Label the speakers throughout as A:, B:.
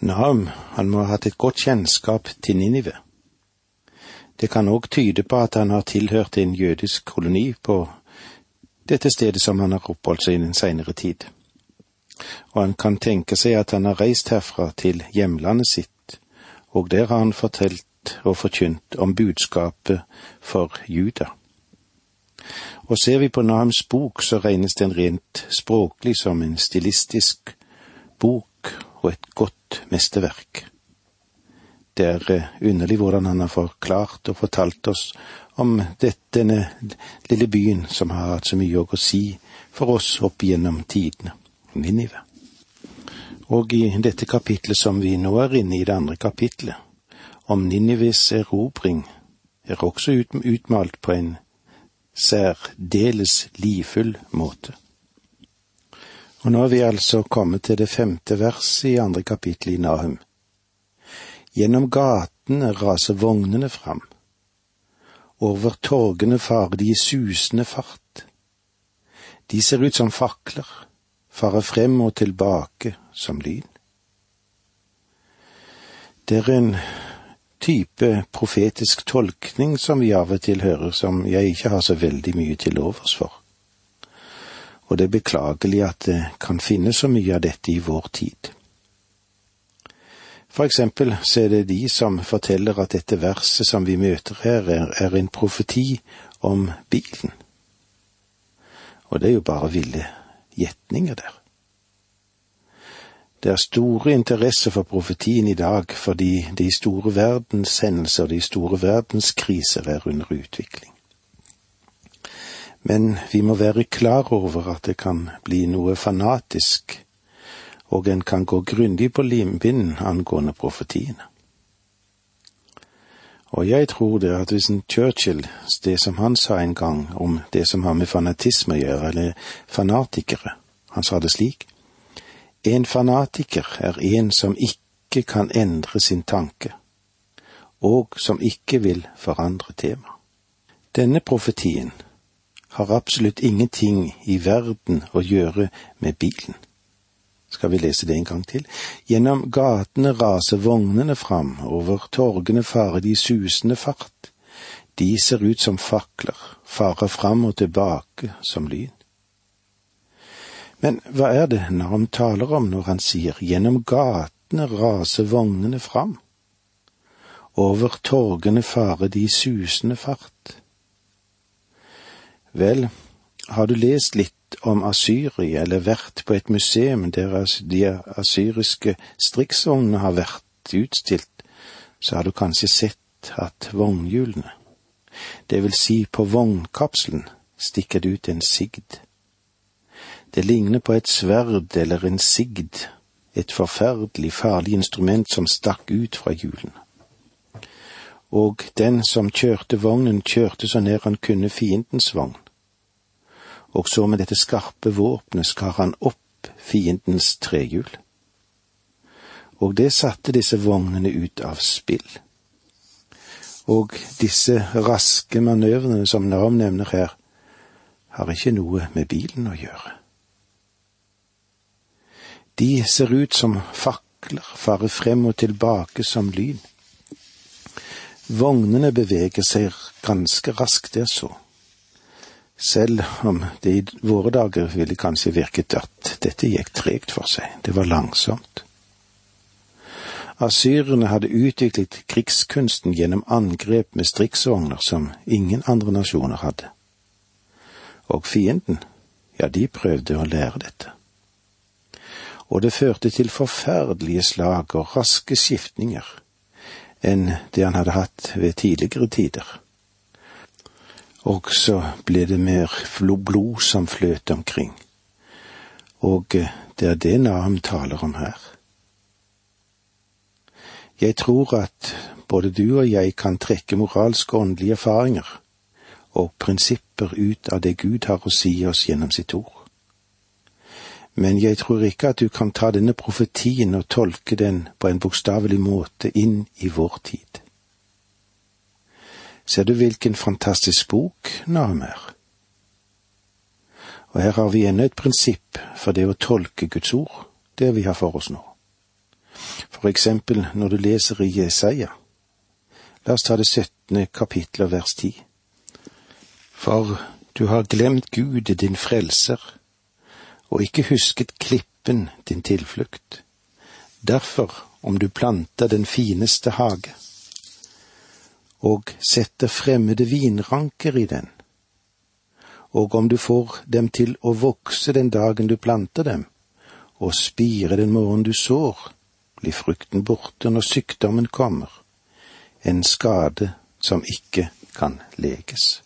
A: Nahum, han må ha hatt et godt kjennskap til Ninive. Det kan òg tyde på at han har tilhørt en jødisk koloni på dette stedet som han har oppholdt seg i den seinere tid. Og han kan tenke seg at han har reist herfra til hjemlandet sitt, og der har han fortalt og forkynt om budskapet for Juda. Og ser vi på Nahums bok, så regnes den rent språklig som en stilistisk bok og et godt mesterverk. Det er eh, underlig hvordan han har forklart og fortalt oss om denne lille byen som har hatt så mye å si for oss opp gjennom tidene, Ninive. Og i dette kapitlet som vi nå er inne i, det andre kapitlet, om Ninives erobring, er også utmalt på en særdeles livfull måte. Og nå er vi altså kommet til det femte verset i andre kapittel i Nahum. Gjennom gatene raser vognene fram. Over torgene farer de i susende fart. De ser ut som fakler, farer frem og tilbake som lyn. Det er en type profetisk tolkning som vi av og til hører som jeg ikke har så veldig mye til overs for. Og det er beklagelig at det kan finnes så mye av dette i vår tid. For eksempel så er det de som forteller at dette verset som vi møter her, er, en profeti om bilen. Og det er jo bare ville gjetninger der. Det er store interesse for profetien i dag fordi de store verdenshendelser og de store verdenskriser er under utvikling. Men vi må være klar over at det kan bli noe fanatisk, og en kan gå grundig på limpinnen angående profetiene. Og jeg tror det at hvis en Churchill, det som han sa en gang om det som har med fanatisme å gjøre, eller fanatikere, han sa det slik, en fanatiker er en som ikke kan endre sin tanke, og som ikke vil forandre tema. Denne profetien har absolutt ingenting i verden å gjøre med bilen. Skal vi lese det en gang til? Gjennom gatene raser vognene fram, over torgene farer de susende fart. De ser ut som fakler, farer fram og tilbake som lyn. Men hva er det Narm taler om når han sier gjennom gatene raser vognene fram? Over torgene farer de susende fart. Vel, har du lest litt om Asyria eller vært på et museum der de asyriske striksvognene har vært utstilt, så har du kanskje sett at vognhjulene, det vil si på vognkapselen, stikker det ut en sigd. Det ligner på et sverd eller en sigd, et forferdelig farlig instrument som stakk ut fra hjulene. Og den som kjørte vognen, kjørte så nær han kunne fiendens vogn. Og så med dette skarpe våpenet skar han opp fiendens trehjul. Og det satte disse vognene ut av spill. Og disse raske manøvrene som Nav nevner her, har ikke noe med bilen å gjøre. De ser ut som fakler, farer frem og tilbake som lyn. Vognene beveger seg ganske raskt, det så. Selv om det i våre dager ville kanskje virket at dette gikk tregt for seg, det var langsomt. Asyrerne hadde utviklet krigskunsten gjennom angrep med striksvogner som ingen andre nasjoner hadde. Og fienden, ja, de prøvde å lære dette og det førte til forferdelige slag og raske skiftninger enn det han hadde hatt ved tidligere tider. Og så ble det mer blod som fløt omkring, og eh, det er det Nahum taler om her. Jeg tror at både du og jeg kan trekke moralske og åndelige erfaringer og prinsipper ut av det Gud har å si oss gjennom sitt ord men jeg tror ikke at du kan ta denne profetien og tolke den på en bokstavelig måte inn i vår tid. Ser du hvilken fantastisk bok Nahum er? Og her har vi ennå et prinsipp for det å tolke Guds ord, det vi har for oss nå. For eksempel når du leser i Jesaja. La oss ta det syttende kapittel og vers ti. For du har glemt Gud, din frelser, og ikke husket klippen, din tilflukt. Derfor, om du planter den fineste hage, og setter fremmede vinranker i den, og om du får dem til å vokse den dagen du planter dem, og spire den morgen du sår, blir frukten borte når sykdommen kommer, en skade som ikke kan leges.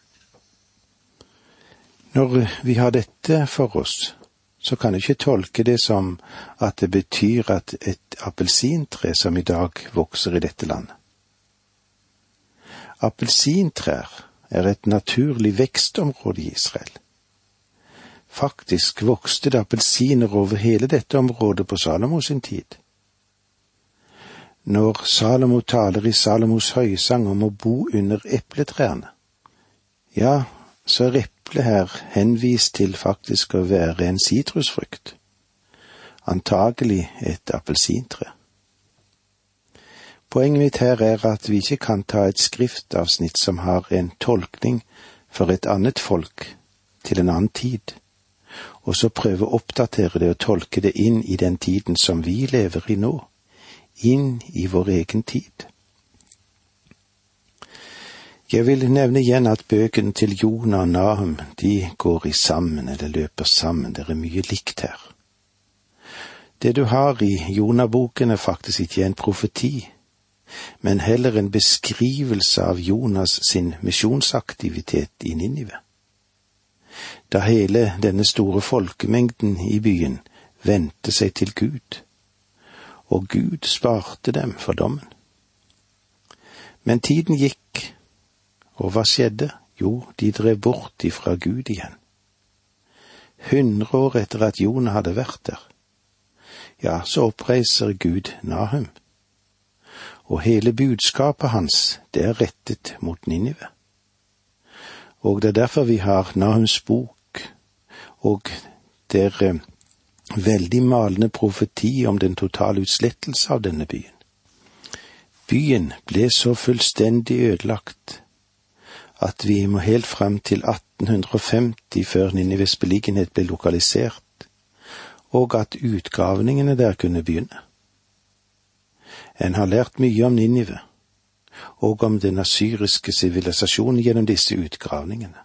A: Når vi har dette for oss, så kan du ikke tolke det som at det betyr at et appelsintre som i dag vokser i dette landet. Appelsintrær er et naturlig vekstområde i Israel. Faktisk vokste det appelsiner over hele dette området på Salomos sin tid. Når Salomo taler i Salomos høysang om å bo under epletrærne, ja, så er eplet her henvist til faktisk å være en sitrusfrukt, antagelig et appelsintre. Poenget mitt her er at vi ikke kan ta et skriftavsnitt som har en tolkning for et annet folk til en annen tid, og så prøve å oppdatere det og tolke det inn i den tiden som vi lever i nå, inn i vår egen tid. Jeg vil nevne igjen at bøkene til Jonah og Nahum, de går i sammen, eller løper sammen, det er mye likt her. Det du har i Jonah-boken er faktisk ikke en profeti, men heller en beskrivelse av Jonas sin misjonsaktivitet i Ninive. Da hele denne store folkemengden i byen vendte seg til Gud, og Gud sparte dem for dommen. Men tiden gikk, og hva skjedde? Jo, de drev bort ifra Gud igjen. Hundre år etter at Jonah hadde vært der, ja, så oppreiser Gud Nahum og hele budskapet hans, det er rettet mot Ninive. Og det er derfor vi har Nahums bok, og det er eh, veldig malende profeti om den totale utslettelse av denne byen. Byen ble så fullstendig ødelagt at vi må helt fram til 1850 før Ninives beliggenhet ble lokalisert, og at utgravningene der kunne begynne. En har lært mye om Ninive og om den asyriske sivilisasjonen gjennom disse utgravningene.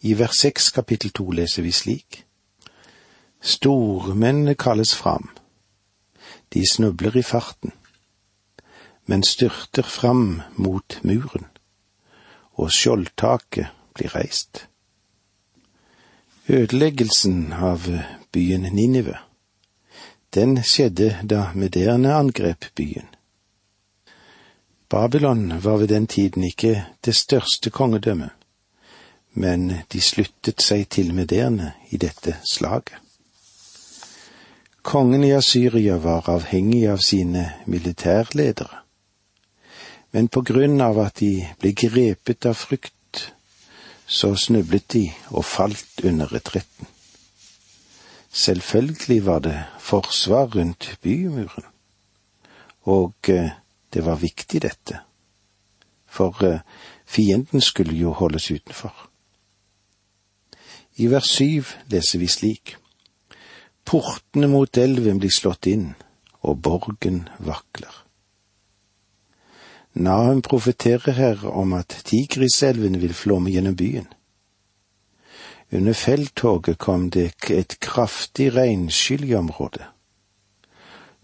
A: I vers seks kapittel to leser vi slik. Stormennene kalles fram. De snubler i farten, men styrter fram mot muren, og skjoldtaket blir reist. Ødeleggelsen av byen Ninive den skjedde da Mederne angrep byen. Babylon var ved den tiden ikke det største kongedømmet, men de sluttet seg til Mederne i dette slaget. Kongen i Asyria var avhengig av sine militærledere, men på grunn av at de ble grepet av frykt, så snublet de og falt under retretten. Selvfølgelig var det forsvar rundt bymuren, og eh, det var viktig, dette, for eh, fienden skulle jo holdes utenfor. I vers syv leser vi slik. Portene mot elven blir slått inn, og borgen vakler. Nahum profeterer her om at Tigriselven vil flomme gjennom byen. Under felttoget kom det et kraftig regnskyll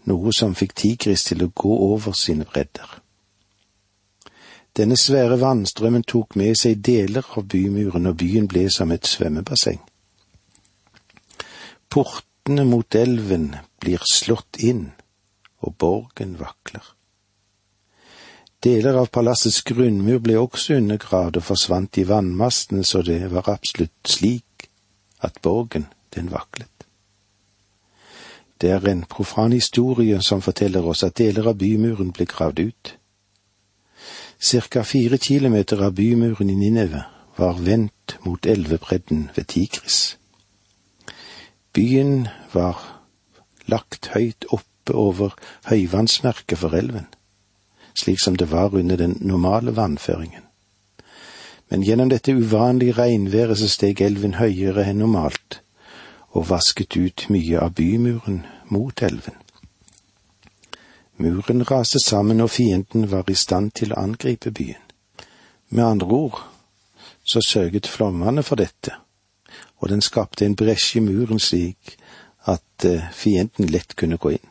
A: noe som fikk Tigris til å gå over sine bredder. Denne svære vannstrømmen tok med seg deler av bymuren, og byen ble som et svømmebasseng. Portene mot elven blir slått inn, og borgen vakler. Deler av palassets grunnmur ble også undergravd og forsvant i vannmastene, så det var absolutt slik at borgen, den vaklet. Det er en profan historie som forteller oss at deler av bymuren ble gravd ut. Cirka fire kilometer av bymuren i Nineve var vendt mot elvebredden ved Tigris. Byen var lagt høyt oppe over høyvannsmerket for elven, slik som det var under den normale vannføringen. Men gjennom dette uvanlige regnværet så steg elven høyere enn normalt og vasket ut mye av bymuren mot elven. Muren raste sammen og fienden var i stand til å angripe byen. Med andre ord så sørget flommene for dette, og den skapte en bresje i muren slik at eh, fienden lett kunne gå inn.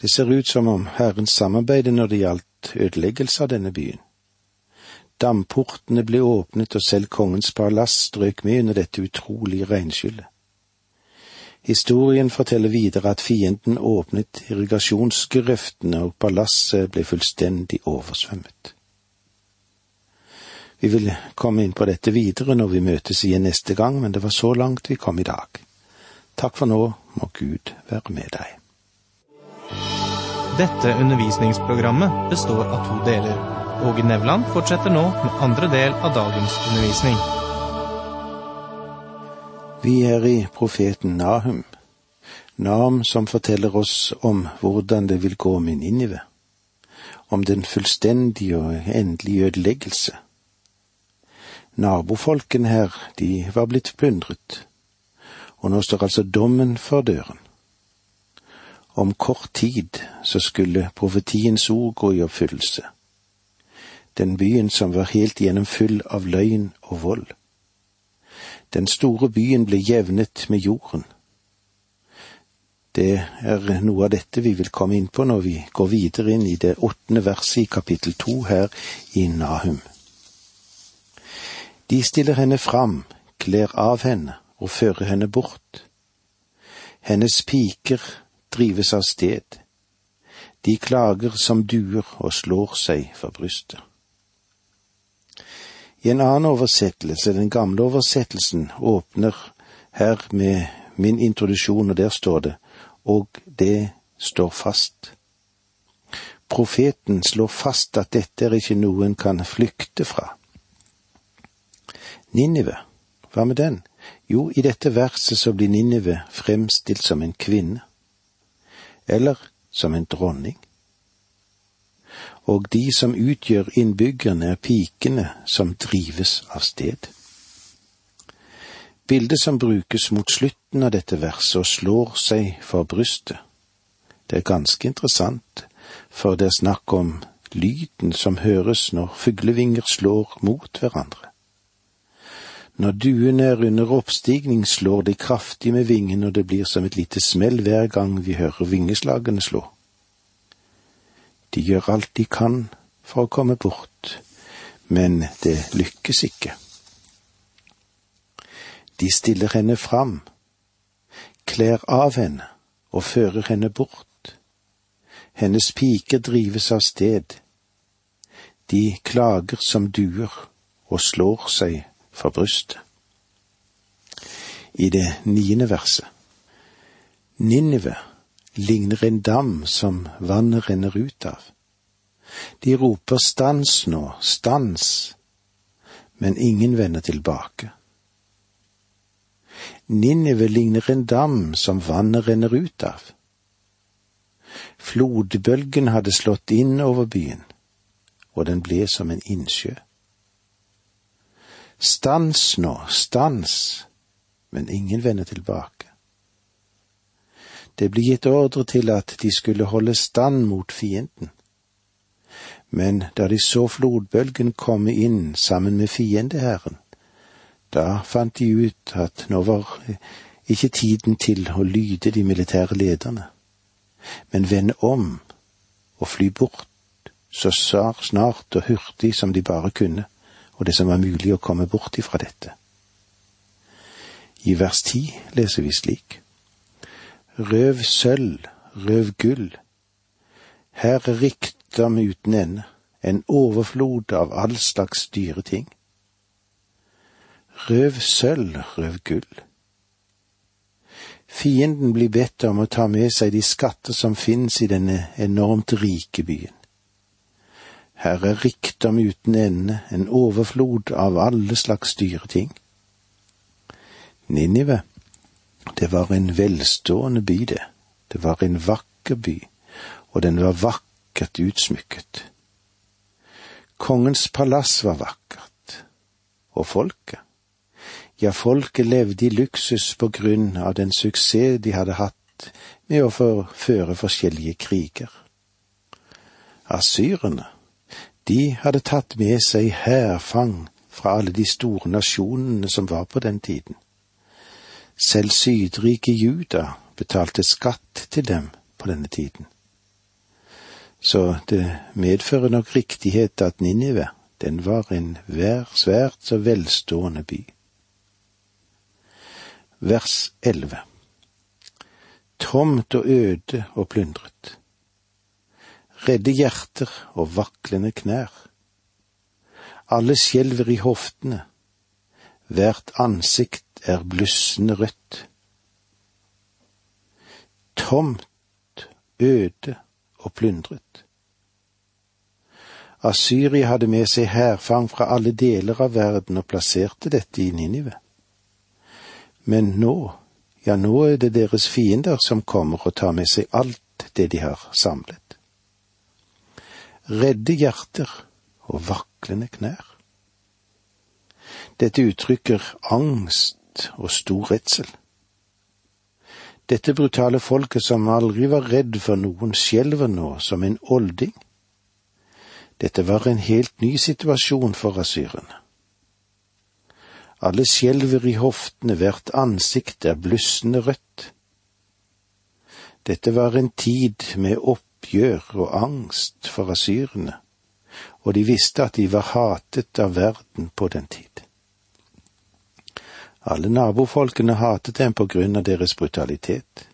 A: Det ser ut som om Herren samarbeidet når det gjaldt ødeleggelse av denne byen. Damportene ble åpnet, og selv kongens palass strøk med under dette utrolige regnskyllet. Historien forteller videre at fienden åpnet irrigasjonsgrøftene, og palasset ble fullstendig oversvømmet. Vi vil komme inn på dette videre når vi møtes igjen neste gang, men det var så langt vi kom i dag. Takk for nå, må Gud være med deg.
B: Dette undervisningsprogrammet består av to deler. Åge Nevland fortsetter nå med andre del av dagens undervisning.
A: Vi er i profeten Nahum, Nahum som forteller oss om hvordan det vil gå med Ninive, om den fullstendige og endelige ødeleggelse Nabofolkene her, de var blitt plyndret, og nå står altså dommen for døren. Om kort tid så skulle profetiens ord gå i oppfyllelse. Den byen som var helt igjennom full av løgn og vold. Den store byen ble jevnet med jorden. Det er noe av dette vi vil komme inn på når vi går videre inn i det åttende verset i kapittel to her i Nahum. De stiller henne fram, kler av henne og fører henne bort. Hennes piker drives av sted. De klager som duer og slår seg for brystet. I en annen oversettelse, den gamle oversettelsen, åpner her med min introduksjon, og der står det, og det står fast. Profeten slår fast at dette er ikke noe en kan flykte fra. Ninive, hva med den? Jo, i dette verset så blir Ninive fremstilt som en kvinne, eller som en dronning. Og de som utgjør innbyggerne, er pikene som drives av sted. Bildet som brukes mot slutten av dette verset og slår seg for brystet, det er ganske interessant, for det er snakk om lyden som høres når fuglevinger slår mot hverandre. Når duene er under oppstigning, slår de kraftig med vingen, og det blir som et lite smell hver gang vi hører vingeslagene slå. De gjør alt de kan for å komme bort, men det lykkes ikke. De stiller henne fram, kler av henne og fører henne bort. Hennes piker drives av sted. De klager som duer og slår seg for brystet. I det niende verset. Ninive ligner en dam som vannet renner ut av. De roper stans nå, stans, men ingen vender tilbake. Ninive ligner en dam som vannet renner ut av. Flodbølgen hadde slått inn over byen, og den ble som en innsjø. Stans nå, stans, men ingen vender tilbake. Det ble gitt ordre til at de skulle holde stand mot fienden. Men da de så flodbølgen komme inn sammen med fiendeherren, da fant de ut at nå var ikke tiden til å lyde de militære lederne, men vende om og fly bort så snart og hurtig som de bare kunne og det som var mulig å komme bort ifra dette. I vers ti leser vi slik. Røv sølv, røv gull. Her er rikdom uten ende, en overflod av all slags dyre ting. Røv sølv, røv gull. Fienden blir bedt om å ta med seg de skatter som finnes i denne enormt rike byen. Her er rikdom uten ende, en overflod av alle slags dyre ting. Ninive, Det var en velstående by, det. Det var en vakker by, og den var vakkert utsmykket. Kongens palass var vakkert, og folket? Ja, folket levde i luksus på grunn av den suksess de hadde hatt med å føre forskjellige kriger. Asyrerne, de hadde tatt med seg hærfang fra alle de store nasjonene som var på den tiden. Selv sydrike Juda betalte skatt til dem på denne tiden. Så det medfører nok riktighet at Ninive, den var en svært så velstående by. Vers 11 Tomt og øde og plyndret. Redde hjerter og vaklende knær. Alle skjelver i hoftene. Hvert ansikt er blussende rødt. Tomt, øde og plyndret. Asyria hadde med seg hærfang fra alle deler av verden og plasserte dette i Ninive. Men nå, ja, nå er det deres fiender som kommer og tar med seg alt det de har samlet. Redde hjerter og vaklende knær. Dette uttrykker angst og stor redsel. Dette brutale folket som aldri var redd for noen, skjelver nå som en olding. Dette var en helt ny situasjon for asyrerne. Alle skjelver i hoftene, hvert ansikt er blussende rødt. Dette var en tid med oppgjør og angst for asyrene, og de visste at de var hatet av verden på den tid. Alle nabofolkene hatet dem på grunn av deres brutalitet.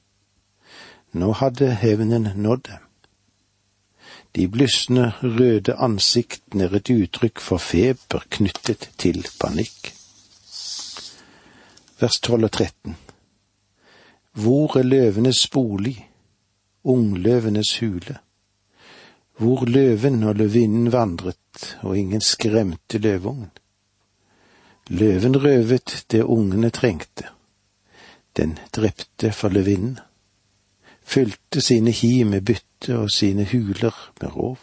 A: Nå hadde hevnen nådd dem. De blussende, røde ansiktene er et uttrykk for feber knyttet til panikk. Vers 12 og 13 Hvor er løvenes bolig, ungløvenes hule? Hvor løven og løvinnen vandret, og ingen skremte løveungen? Løven røvet det ungene trengte. Den drepte for løvinnen. Fylte sine hi med bytte og sine huler med rov.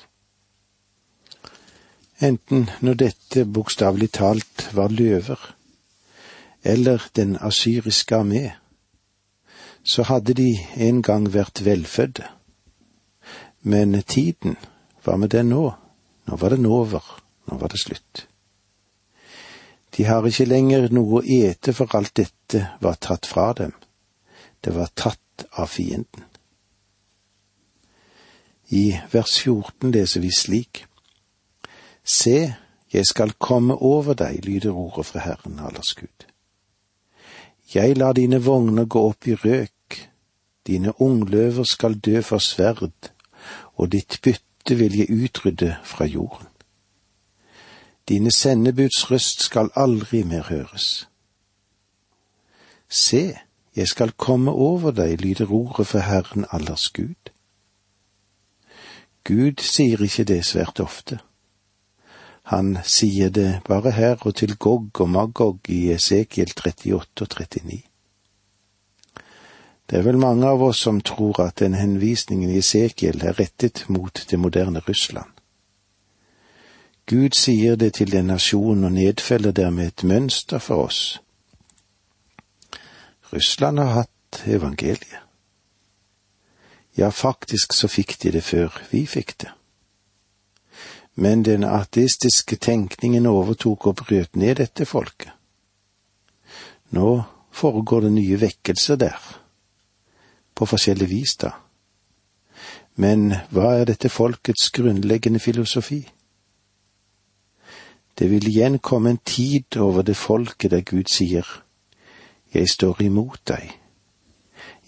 A: Enten når dette bokstavelig talt var løver, eller den asyriske armé, så hadde de en gang vært velfødde. Men tiden, hva med den nå? Nå var den over, nå var det slutt. De har ikke lenger noe å ete, for alt dette var tatt fra dem. Det var tatt av fienden. I vers 14 leser vi slik. Se, jeg skal komme over deg, lyder ordet fra Herren allers Gud. Jeg lar dine vogner gå opp i røk, dine ungløver skal dø for sverd, og ditt bytte vil jeg utrydde fra jorden. Dine sendebuds røst skal aldri mer høres. Se, jeg skal komme over deg, lyder ordet for Herren allers Gud. Gud sier ikke det svært ofte. Han sier det bare her og til Gog og Magog i Esekiel 38 og 39. Det er vel mange av oss som tror at den henvisningen i Esekiel er rettet mot det moderne Russland. Gud sier det til den nasjonen og nedfeller dermed et mønster for oss. Russland har hatt evangeliet. Ja, faktisk så fikk de det før vi fikk det. Men den ateistiske tenkningen overtok og brøt ned dette folket. Nå foregår det nye vekkelser der, på forskjellig vis da. Men hva er dette folkets grunnleggende filosofi? Det vil igjen komme en tid over det folket der Gud sier, Jeg står imot deg,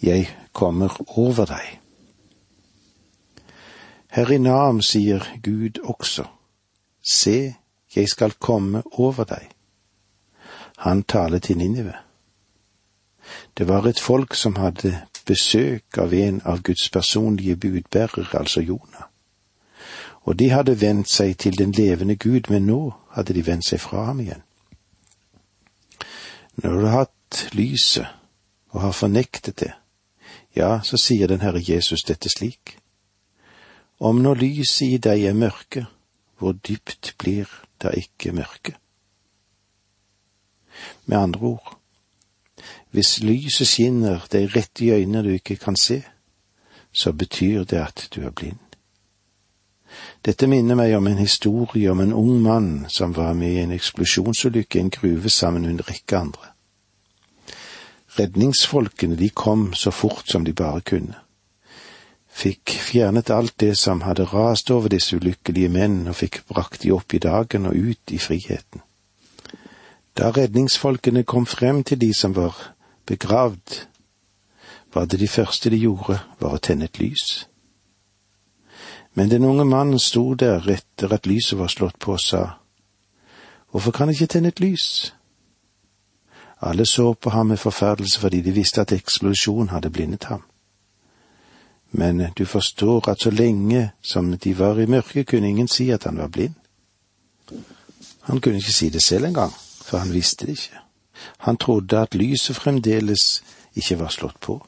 A: jeg kommer over deg. Her i Nam sier Gud også, Se, jeg skal komme over deg. Han taler til Ninive. Det var et folk som hadde besøk av en av Guds personlige budbærere, altså Jonah og de hadde vendt seg til den levende Gud, men nå hadde de vendt seg fra ham igjen. Når du har hatt lyset, og har fornektet det, ja, så sier den Herre Jesus dette slik. Om når lyset i deg er mørke, hvor dypt blir da ikke mørke? Med andre ord, hvis lyset skinner deg rett i øynene du ikke kan se, så betyr det at du er blind. Dette minner meg om en historie om en ung mann som var med i en eksplosjonsulykke i en gruve sammen med en rekke andre. Redningsfolkene de kom så fort som de bare kunne. Fikk fjernet alt det som hadde rast over disse ulykkelige menn, og fikk brakt de opp i dagen og ut i friheten. Da redningsfolkene kom frem til de som var begravd, var det de første de gjorde, var å tenne et lys. Men den unge mannen sto der etter at lyset var slått på og sa, Hvorfor kan jeg ikke tenne et lys? Alle så på ham med forferdelse fordi de visste at eksplosjonen hadde blindet ham. Men du forstår at så lenge som de var i mørket, kunne ingen si at han var blind. Han kunne ikke si det selv engang, for han visste det ikke. Han trodde at lyset fremdeles ikke var slått på.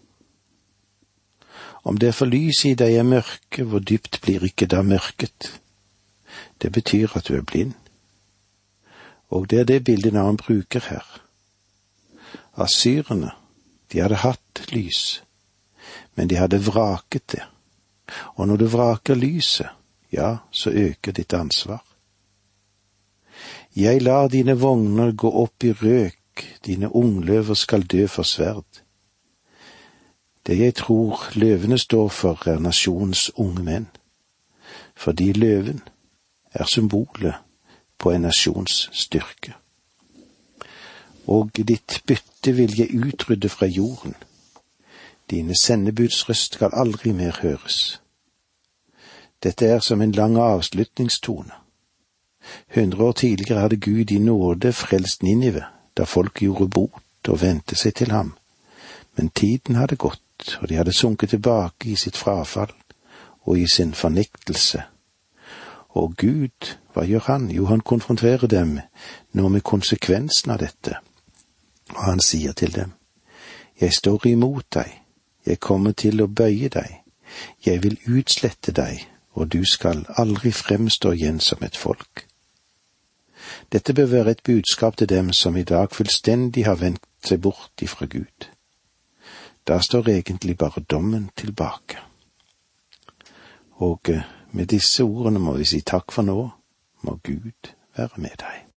A: Om det er for lys i deg er mørke, hvor dypt blir ikke da mørket? Det betyr at du er blind. Og det er det bildet han bruker her. Asyrene, de hadde hatt lys, men de hadde vraket det. Og når du vraker lyset, ja, så øker ditt ansvar. Jeg lar dine vogner gå opp i røk, dine ungløver skal dø for sverd. Det jeg tror løvene står for, er nasjonens unge menn, fordi løven er symbolet på en nasjons styrke. Og ditt bytte vil jeg utrydde fra jorden, dine sendebuds røst skal aldri mer høres. Dette er som en lang avslutningstone. Hundre år tidligere hadde Gud i nåde frelst Ninive, da folk gjorde bot og vendte seg til ham, men tiden hadde gått og de hadde sunket tilbake i sitt frafall og i sin fornektelse. Og Gud, hva gjør han? Jo, han konfronterer dem nå med konsekvensen av dette, og han sier til dem, Jeg står imot deg, jeg kommer til å bøye deg, jeg vil utslette deg, og du skal aldri fremstå igjen som et folk. Dette bør være et budskap til dem som i dag fullstendig har vendt seg bort ifra Gud. Da står egentlig bare dommen tilbake. Og med disse ordene må vi si takk for nå, må Gud være med deg.